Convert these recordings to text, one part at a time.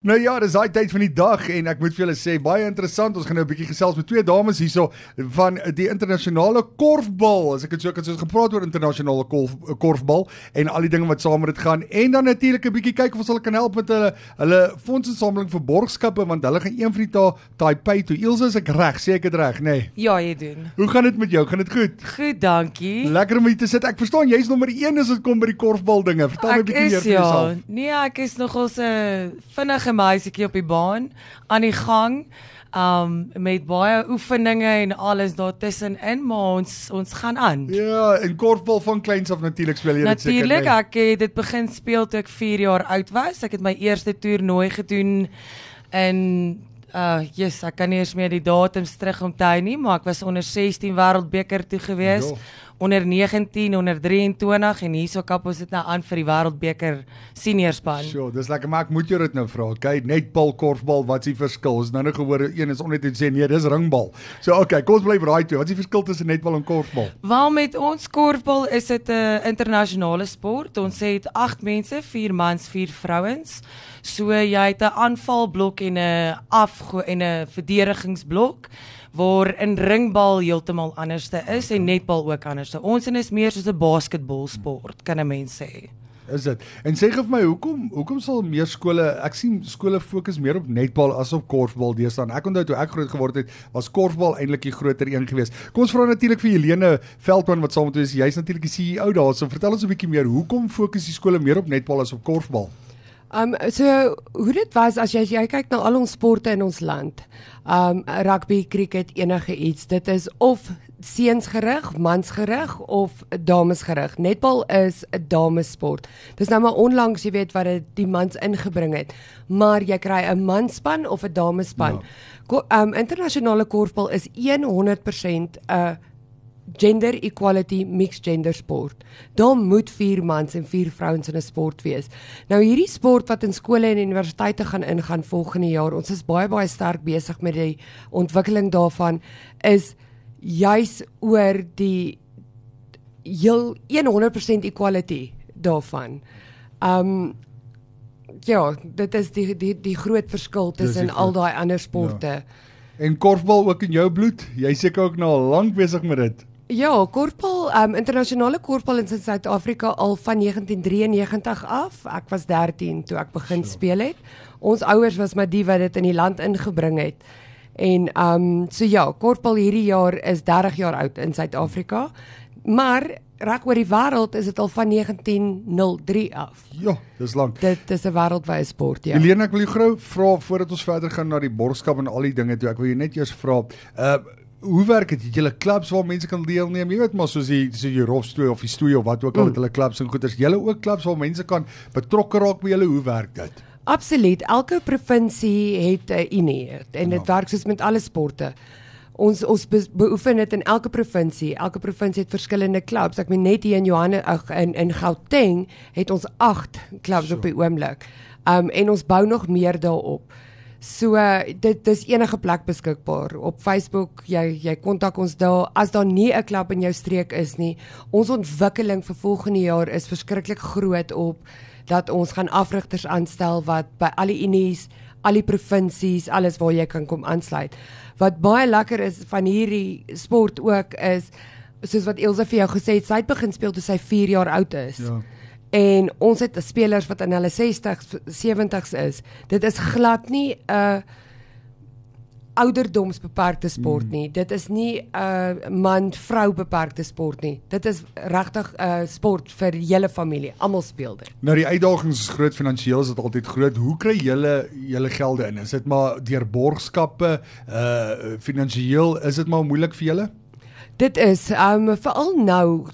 Nou ja, dis daai tyd van die dag en ek moet vir julle sê baie interessant. Ons gaan nou 'n bietjie gesels met twee dames hierso van die internasionale korfbal. As ek dit so kan sê, ons gepraat oor internasionale korf, korfbal en al die dinge wat saam met dit gaan en dan natuurlik 'n bietjie kyk of ons hulle kan help met hulle hulle fondsinsameling vir borgskappe want hulle gaan een van die ta Taipei toe. Ilse, is ek reg? Sê ek dit reg, nê? Nee. Ja, jy doen. Hoe gaan dit met jou? Gaan dit goed? Goed, dankie. Lekker om hier te sit. Ek verstaan jy's nommer 1 as dit kom by die korfbal dinge. Vertel my 'n bietjie meer van ja. jouself. Nee, ek is nogal 'n vinnige meisietjie op die baan aan die gang. Um met baie oefeninge en alles daartussenin, maar ons ons gaan aan. Ja, en korfbal van kleins af natuurlik speel jy dit seker. Natuurlik, ek het dit begin speel toe ek 4 jaar oud was. Ek het my eerste toernooi gedoen in uh yes, ek kan nie eens meer die datums terug onthou nie, maar ek was onder 16 wêreldbeker toe gewees. Jo onder 19, onder 23 en hierso kap ons dit nou aan vir die wêreldbeker seniorspan. Sjoe, dis lekker maar ek moet jou dit nou vra. Kyk, net bal korfbal, wat is die verskil? Ons nou net gehoor een is onder te sê nee, dis ringbal. So okay, kom ons bly braai toe. Wat is die verskil tussen netbal en korfbal? Wel met ons korfbal is dit 'n internasionale sport. Ons het 8 mense, 4 mans, 4 vrouens. So jy het 'n aanvalblok en 'n af en 'n verdedigingsblok waar in ringbal heeltemal anderste is en netbal ook anderste. Ons is meer soos 'n basketbalsport, kan 'n mens sê. Is dit? En sê gou vir my, hoekom hoekom sal meer skole, ek sien skole fokus meer op netbal as op korfbal deesdae. Ek onthou toe ek groot geword het, was korfbal eintlik die groter een geweest. Kom ons vra natuurlik vir Helene Veldman wat saam met ons is. Jy's natuurlik die CEO daar. So vertel ons 'n bietjie meer, hoekom fokus die skole meer op netbal as op korfbal? Um so hoe dit was as jy jy kyk na al ons sporte in ons land. Um rugby, cricket, enige iets. Dit is of seunsgerig, mansgerig of damesgerig. Netbal is 'n damesport. Dis nou maar onlangs jy weet wat dit die mans ingebring het. Maar jy kry 'n manspan of 'n damespan. Ja. Um internasionale korfbal is 100% 'n uh, gender equality mixed gender sport. Daar moet 4 mans en 4 vrouens in 'n sport wees. Nou hierdie sport wat in skole en universiteite gaan ingaan volgende jaar, ons is baie baie sterk besig met die ontwikkeling daarvan is juis oor die heel 100% equality daarvan. Um ja, dit is die die die groot verskil tussen al daai ander sporte. Ja. En korfbal ook in jou bloed. Jy seker ook nou al lank besig met dit. Ja, korfbal, um internasionale korfbal in Suid-Afrika al van 1993 af. Ek was 13 toe ek begin so. speel het. Ons ouers was maar die wat dit in die land ingebring het. En um so ja, korfbal hierdie jaar is 30 jaar oud in Suid-Afrika. Maar reg oor die wêreld is dit al van 1903 af. Ja, dis lank. Dit is 'n wêreldwye sport, ja. Helene, ek wil jou gou vra voordat ons verder gaan na die borgskap en al die dinge toe. Ek wil jou net eers vra, uh hoe werk dit? Het julle klubs waar mense kan deelneem? Jy weet maar soos die so die rofstoei of die stoei of wat ook al mm. met hulle klubs en goeders. Julle ook klubs waar mense kan betrokke raak by julle. Hoe werk dit? Absoluut. Elke provinsie het 'n unie en dit ja. werk soos met alle sporte. Ons ons be beoefen dit in elke provinsie. Elke provinsie het verskillende klubs. Ek meen net hier in Johannesburg in in Gauteng het ons 8 klubs so. op die oomblik. Um en ons bou nog meer daarop. So dit dis enige plek beskikbaar op Facebook. Jy jy kontak ons daar as daar nie 'n klub in jou streek is nie. Ons ontwikkeling vir volgende jaar is verskriklik groot op dat ons gaan afrigters aanstel wat by al die unies, al die provinsies, alles waar jy kan kom aansluit. Wat baie lekker is van hierdie sport ook is soos wat Elsa vir jou gesê het, sy het begin speel toe sy 4 jaar oud is. Ja en ons het spelers wat in hulle 60s 70s is. Dit is glad nie 'n uh, ouderdomsbeperkte sport mm. nie. Mm. Dit is nie 'n uh, man-vrou beperkte sport nie. Dit is regtig 'n uh, sport vir hele familie. Almal speel dit. Nou die uitdagings is groot finansiëel is dit altyd groot. Hoe kry julle julle gelde in? Is dit maar deur borgskappe, uh finansiëel is dit maar moeilik vir julle? Dit is um veral nou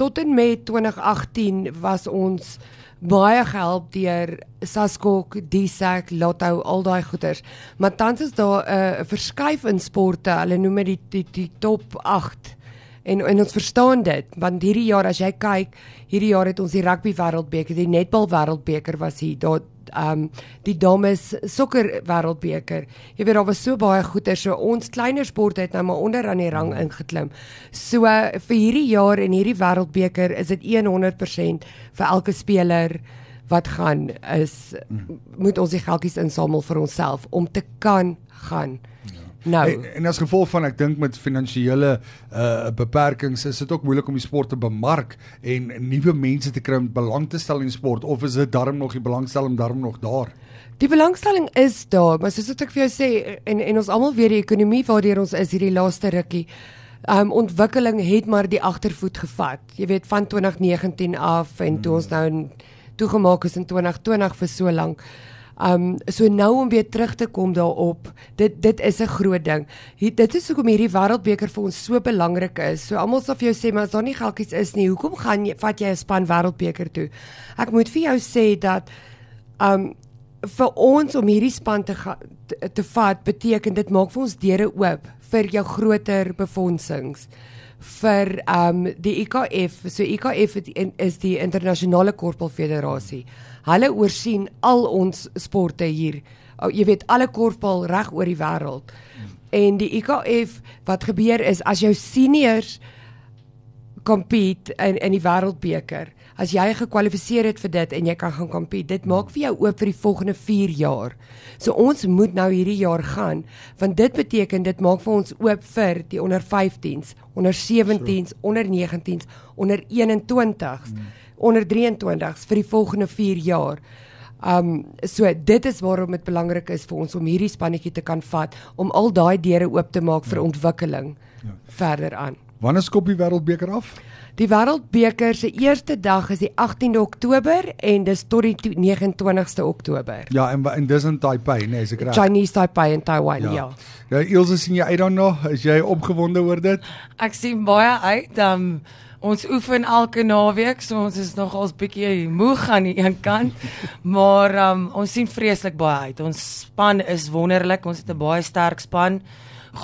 tot en met 2018 was ons baie gehelp deur Saskok, Disak, Lotto, al daai goeders. Maar tans is daar 'n uh, verskuif in sporte. Hulle noem dit die, die die top 8. En en ons verstaan dit, want hierdie jaar as jy kyk, hierdie jaar het ons die rugby wêreldbeker, die netbal wêreldbeker was hier. Daar um die dames sokker wêreldbeker. Jy weet daar was so baie goeie so ons kleiner sporte het nou maar onder aan die rang ingeklim. So vir hierdie jaar en hierdie wêreldbeker is dit 100% vir elke speler wat gaan is moet ons die geldjies insamel vir onsself om te kan gaan. Nou, En, en as gevolg van ek dink met finansiële uh beperkings is dit ook moeilik om die sport te bemark en nuwe mense te kry om belang te stel in sport of is dit darm nog die belangstelling darm nog daar? Die belangstelling is daar, maar soos wat ek vir jou sê en en ons almal weet die ekonomie waardeur ons is hierdie laaste rukkie. Um ontwikkeling het maar die agtervoet gevat. Jy weet van 2019 af en toe ons nou in- toegemaak is in 2020 vir so lank. Um so nou om weer terug te kom daarop, dit dit is 'n groot ding. Hier, dit is hoekom hierdie wêreldbeker vir ons so belangrik is. So almal sal vir jou sê maar as daar nie geldjies is nie, hoekom gaan jy vat jy 'n span wêreldbeker toe? Ek moet vir jou sê dat um vir ons om hierdie span te ga, te, te vat beteken dit maak vir ons deure oop vir jou groter befondsings vir um die IKF so IKF is die internasionale korfbalfederasie hulle oorsien al ons sporte hier oh, jy weet alle korfbal reg oor die wêreld en die IKF wat gebeur is as jou seniors compete in in die wêreldbeker. As jy gekwalifiseer het vir dit en jy kan gaan compete, dit maak vir jou oop vir die volgende 4 jaar. So ons moet nou hierdie jaar gaan want dit beteken dit maak vir ons oop vir die onder 15s, onder 17s, onder 19s, onder 21s, onder 23s vir die volgende 4 jaar. Um so dit is waarom dit belangrik is vir ons om hierdie spannetjie te kan vat om al daai deure oop te maak vir ontwikkeling ja. verder aan. Wanneer skop die wêreldbeker af? Die Wêreldbeker se eerste dag is die 18de Oktober en dis tot die to- 29ste Oktober. Ja, en en dis in Taipei, nee, is ek reg? Chinese Taipei in Taiwan, ja. ja. Ja, Ilse sien jy uit daarna? Is jy opgewonde oor dit? Ek sien baie uit. Um ons oefen elke naweek, so ons is nog als bietjie moeg aan die een kant, maar um ons sien vreeslik baie uit. Ons span is wonderlik. Ons het 'n baie sterk span.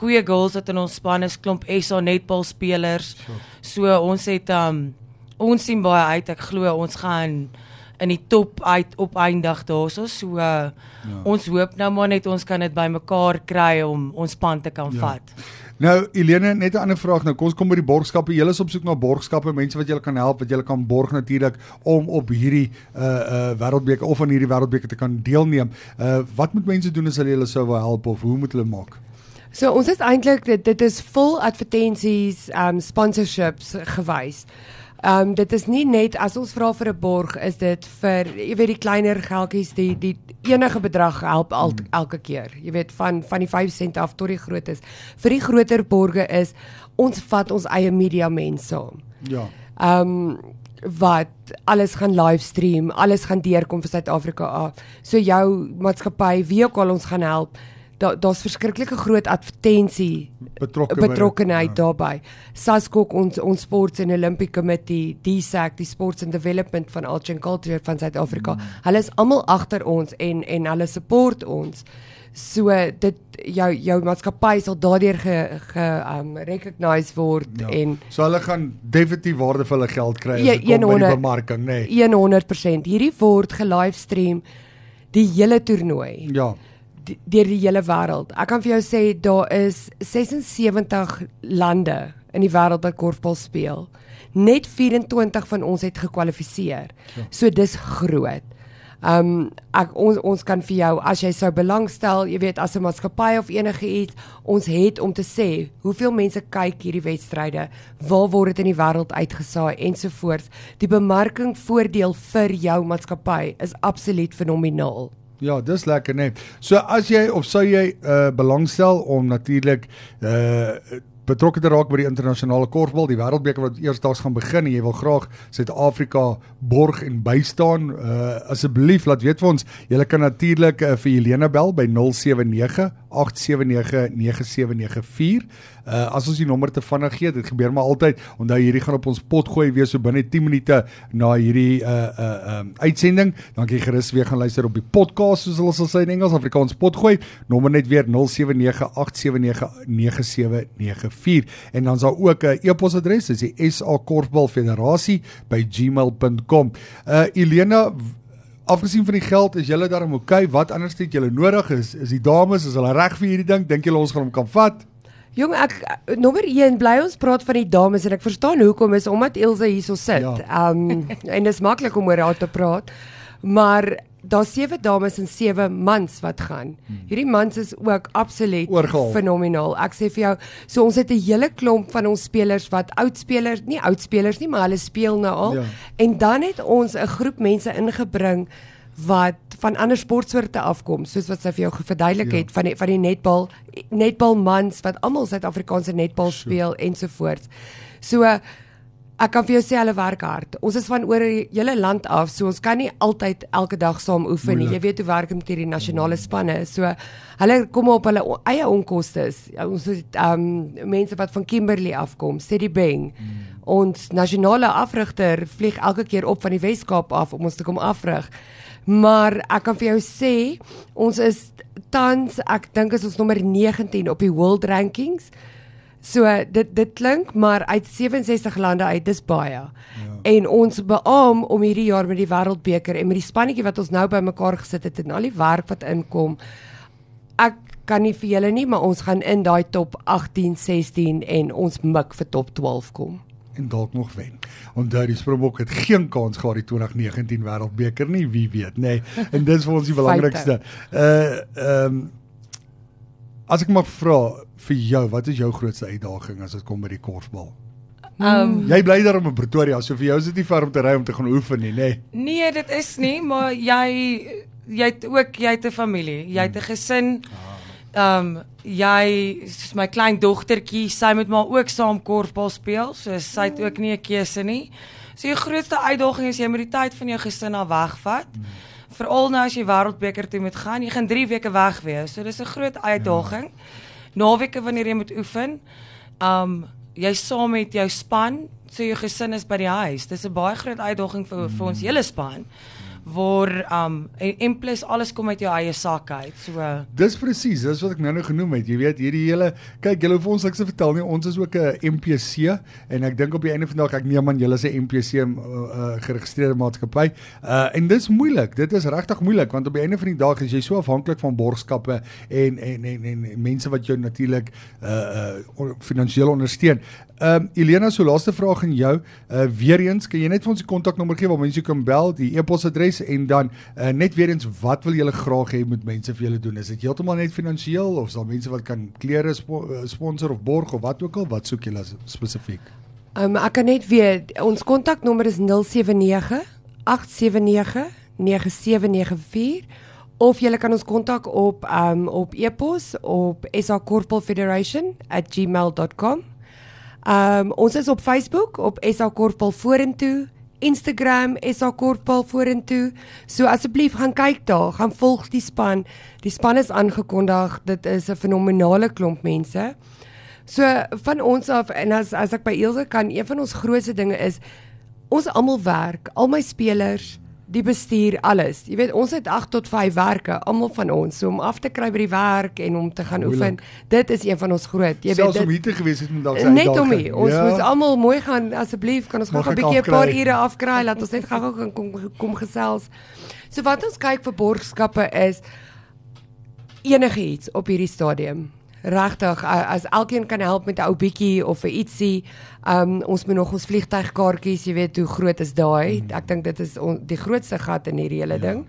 Goeie girls wat in ons span is, klomp SA netbal spelers. So ons het um ons sien baie uit. Ek glo ons gaan in die top uit opeindig daarso. So uh, ja. ons hoop nou maar net ons kan dit bymekaar kry om ons span te kan ja. vat. Nou, Elene, net 'n ander vraag nou. Kom ons kom by die borgskappe. Julle is op soek na borgskappe, mense wat julle kan help, wat julle kan borg natuurlik om op hierdie uh uh wêreldbeker of aan hierdie wêreldbeker te kan deelneem. Uh wat moet mense doen as hulle julle sou wil help of hoe moet hulle maak? So ons is eintlik dit, dit is vol advertensies, um sponsorships gewys. Um dit is nie net as ons vra vir 'n borg is dit vir jy weet die kleiner geldjies die die enige bedrag help al, elke keer. Jy weet van van die 5 sent af tot die grootes. Vir die groter borge is ons vat ons eie media mense saam. Ja. um wat alles gaan livestream, alles gaan deurkom vir Suid-Afrika af. So jou maatskappy, wie ook al ons gaan help, daar daar's verskriklike groot advertensie Betrokke by dit, betrokkenheid ja. daarbey. SASCOC ons ons Sports and Olympic Committee, DSAC, die Sports and Development van Arts and Culture van Suid-Afrika. Mm. Hulle is almal agter ons en en hulle support ons. So dit jou jou maatskappy sal daardeur ge, ge um recognise word Ja. en So hulle gaan definitief waarde vir hulle geld kry as dit kom by die 100. bemarking, nê. Nee. 100%. Hierdie word gelivestream die hele toernooi Ja. Deur die hele wêreld. Ek kan vir jou sê daar is 76 lande in die wêreld wat korfbal speel. Net 24 van ons het gekwalifiseer. So dis groot. Um ek ons ons kan vir jou as jy sou belangstel, jy weet as 'n maatskappy of enige iets, ons het om te sê hoeveel mense kyk hierdie wedstryde, waar word dit in die wêreld uitgesaai ensovoorts. Die bemarking voordeel vir jou maatskappy is absoluut fenomenaal. Ja, dis lekker nê. Nee. So as jy of sou jy uh belangstel om natuurlik uh betrokke te raak by die internasionale korfbal, die wêreldbeker wat eersdaags gaan begin en jy wil graag Suid-Afrika borg en bystaan, uh asseblief laat weet vir ons. Jy kan natuurlik uh, vir Helena bel by 079 879 9794. Uh as ons die nommer te vinnig gee, dit gebeur maar altyd. Onthou hierdie gaan op ons pot gooi wees so binne 10 minute na hierdie uh uh um uitsending. Dan kan jy gerus weer gaan luister op die podcast soos hulle sal sê in Engels, Afrikaans pot gooi. Nommer net weer 0798799794 en dan is daar ook 'n e-posadres, dis die SA Korfbal Federasie by gmail.com. Uh Elena w- Afgesien van die geld, is julle daarom oukei? Okay? Wat anders het julle nodig? Is is die dames, is hulle reg vir hierdie ding? Dink julle ons gaan hom kan vat? Jong ek nommer 1 bly ons praat van die dames en ek verstaan hoekom is omdat Elsa hierso sit. Ja. Ehm um, en dit is maklik om oor haar te praat. Maar daar's sewe dames en sewe mans wat gaan. Hierdie mans is ook absoluut Oorgehaal. fenomenaal. Ek sê vir jou, so ons het 'n hele klomp van ons spelers wat oud spelers, nie oud spelers nie, maar hulle speel nou al. Ja. En dan het ons 'n groep mense ingebring wat van ander sportsoorte afkom, soos wat sy vir jou verduidelik Ja. het van die van die netbal netbal mans wat almal Suid-Afrikaanse netbal speel ensovoorts. So ek kan vir jou sê hulle werk hard. Ons is van oor die hele land af, so ons kan nie altyd elke dag saam oefen nie. Jy weet hoe werk dit met hierdie nasionale spanne. So hulle kom op hulle eie onkoste. Ja, Ons het um mense wat van Kimberley afkom, Steady Bang. Ons nasionale afrigter vlieg elke keer op van die Wes-Kaap af om ons te kom afrig. Maar ek kan vir jou sê, ons is tans, ek dink is ons nommer 19 op die world rankings. So dit dit klink maar uit 67 lande uit dis baie. Ja. En ons beam om hierdie jaar met die wêreldbeker en met die spannetjie wat ons nou bymekaar gesit het en al die werk wat inkom. Ek kan nie vir julle nie, maar ons gaan in daai top 18, 16 en ons mik vir top 12 kom. en dalk nog wen. Onthou die Springbok het geen kans gehad die 2019 Wêreldbeker nie, wie weet, nê. Nee. En dis vir ons die belangrikste. Uh ehm um, as ek mag vra vir jou, wat is jou grootste uitdaging as dit kom by die korfbal? Um Jy bly daar in Pretoria, so vir jou is dit nie ver om te ry om te gaan oefen nie, nê. Nee. nee, dit is nie, maar jy jy het ook jy het 'n familie, jy het 'n gesin. Um jy soos my klein dogtertjie, sy moet maar ook saam korfbal speel, so sy het ook nie 'n keuse nie. So jou grootste uitdaging is jy moet die tyd van jou gesin af wegvat. Veral nou as jy wêreldbeker toe moet gaan, jy gaan 3 weke weg wees. So dis 'n groot uitdaging. Naweke wanneer jy moet oefen. Um jy saam met jou span, so jou gesin is by die huis. Dis 'n baie groot uitdaging vir vir ons hele span. Waar um en, en plus alles kom uit jou eie sak uit. So Dis presies, dis wat ek nou nou genoem het. Jy weet, hierdie hele kyk, julle hoef ons niks te vertel nie. Ons is ook 'n MPC en ek dink op die einde van die dag ek neem aan julle is 'n MPC uh, uh, geregistreerde maatskappy. Uh en dis moeilik. Dit is regtig moeilik want op die einde van die dag is jy so afhanklik van borgskappe en en en en, en mense wat jou natuurlik uh uh finansiëel ondersteun. Ehm um, Elena, so laaste vraag aan jou. Uh weer eens, kan jy net vir ons die kontaknommer gee waar mense kan bel, die e-posadres en dan uh net weer eens wat wil julle graag hê moet mense vir julle doen? Is dit heeltemal net finansiëel of is daar mense wat kan klere spo uh, sponsor of borg of wat ook al? Wat soek julle spesifiek? Um ek kan net weer ons kontaknommer is 079 879 9794 of jy kan ons kontak op um op e-pos op sakorpelfederation@gmail.com. Um ons is op Facebook op SA Korpel vorentoe, Instagram SA Korpel vorentoe. So asseblief gaan kyk daar, gaan volg die span. Die span is aangekondig. Dit is 'n fenominale klomp mense. So van ons af en as as ek by Ilse kan, een van ons grootste dinge is ons almal werk, al my spelers, die bestuur, alles. Jy weet, ons het 8 tot 5 werke, almal van ons, so om af te kry by die werk en om te gaan Moeilik. oefen. Dit is een van ons groot. Jy Selfs weet om dit hier te gewees het vandag net om hier. Ons ja. moet almal mooi gaan asseblief kan ons gou 'n bietjie 'n paar ure afkry laat ons net gou-gou kan kom kom gesels. So wat ons kyk vir borgskappe is enigiets op hierdie stadium. Regtig as elkeen kan help met 'n ou bietjie of 'n ietsie. Um ons moet nog ons vliegtuigkaartjies, jy weet hoe groot is daai? Mm. Ek dink dit is on, die grootste gat in hierdie hele ding.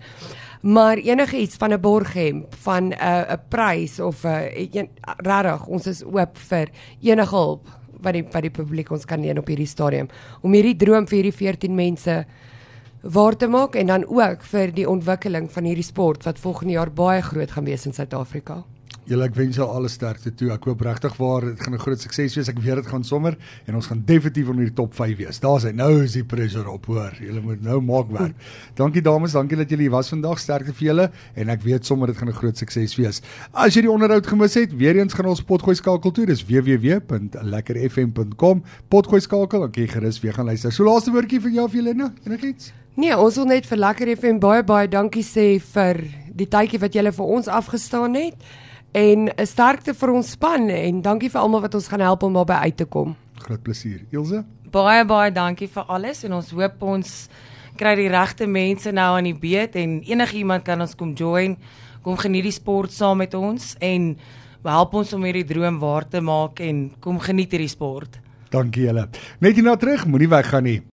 Maar enigiets van 'n borghemp, van 'n uh, 'n prys of 'n uh, regtig, ons is oop vir enige hulp wat die wat die publiek ons kan leen op hierdie stadium om hierdie droom vir hierdie 14 mense waar te maak en dan ook vir die ontwikkeling van hierdie sport wat volgende jaar baie groot gaan wees in Suid-Afrika. Julle ek wens julle alle sterkte toe. Ek hoop regtig waar dit gaan 'n groot sukses wees. Ek weet dit gaan sommer en ons gaan definitief onder die top 5 wees. Daar's hy. Nou is die pressure op, hoor. Julle moet nou maak werk. Dankie dames, dankie dat julle hier was vandag. Sterkte vir julle en ek weet sommer dit gaan 'n groot sukses wees. As jy die onderhoud gemis het, weer eens gaan ons potgooi skakel toe. Dis www.lekkerfm.com. Potgooi skakel, dan kan jy gerus weer gaan luister. So laaste woordjie van jou, Helena. Enigiets? Nee, ons wil net vir Lekker FM baie baie dankie sê vir die tydjie wat julle vir ons afgestaan het en 'n sterkte vir ons span en dankie vir almal wat ons gaan help om daarby uit te kom. Groot plesier. Ilse? baie baie dankie vir alles en ons hoop ons kry die regte mense nou aan die beet en enigiemand kan ons kom join. Kom geniet die sport saam met ons en help ons om hierdie droom waar te maak en kom geniet hierdie sport. Dankie julle. Net hierna terug, moenie weggaan nie.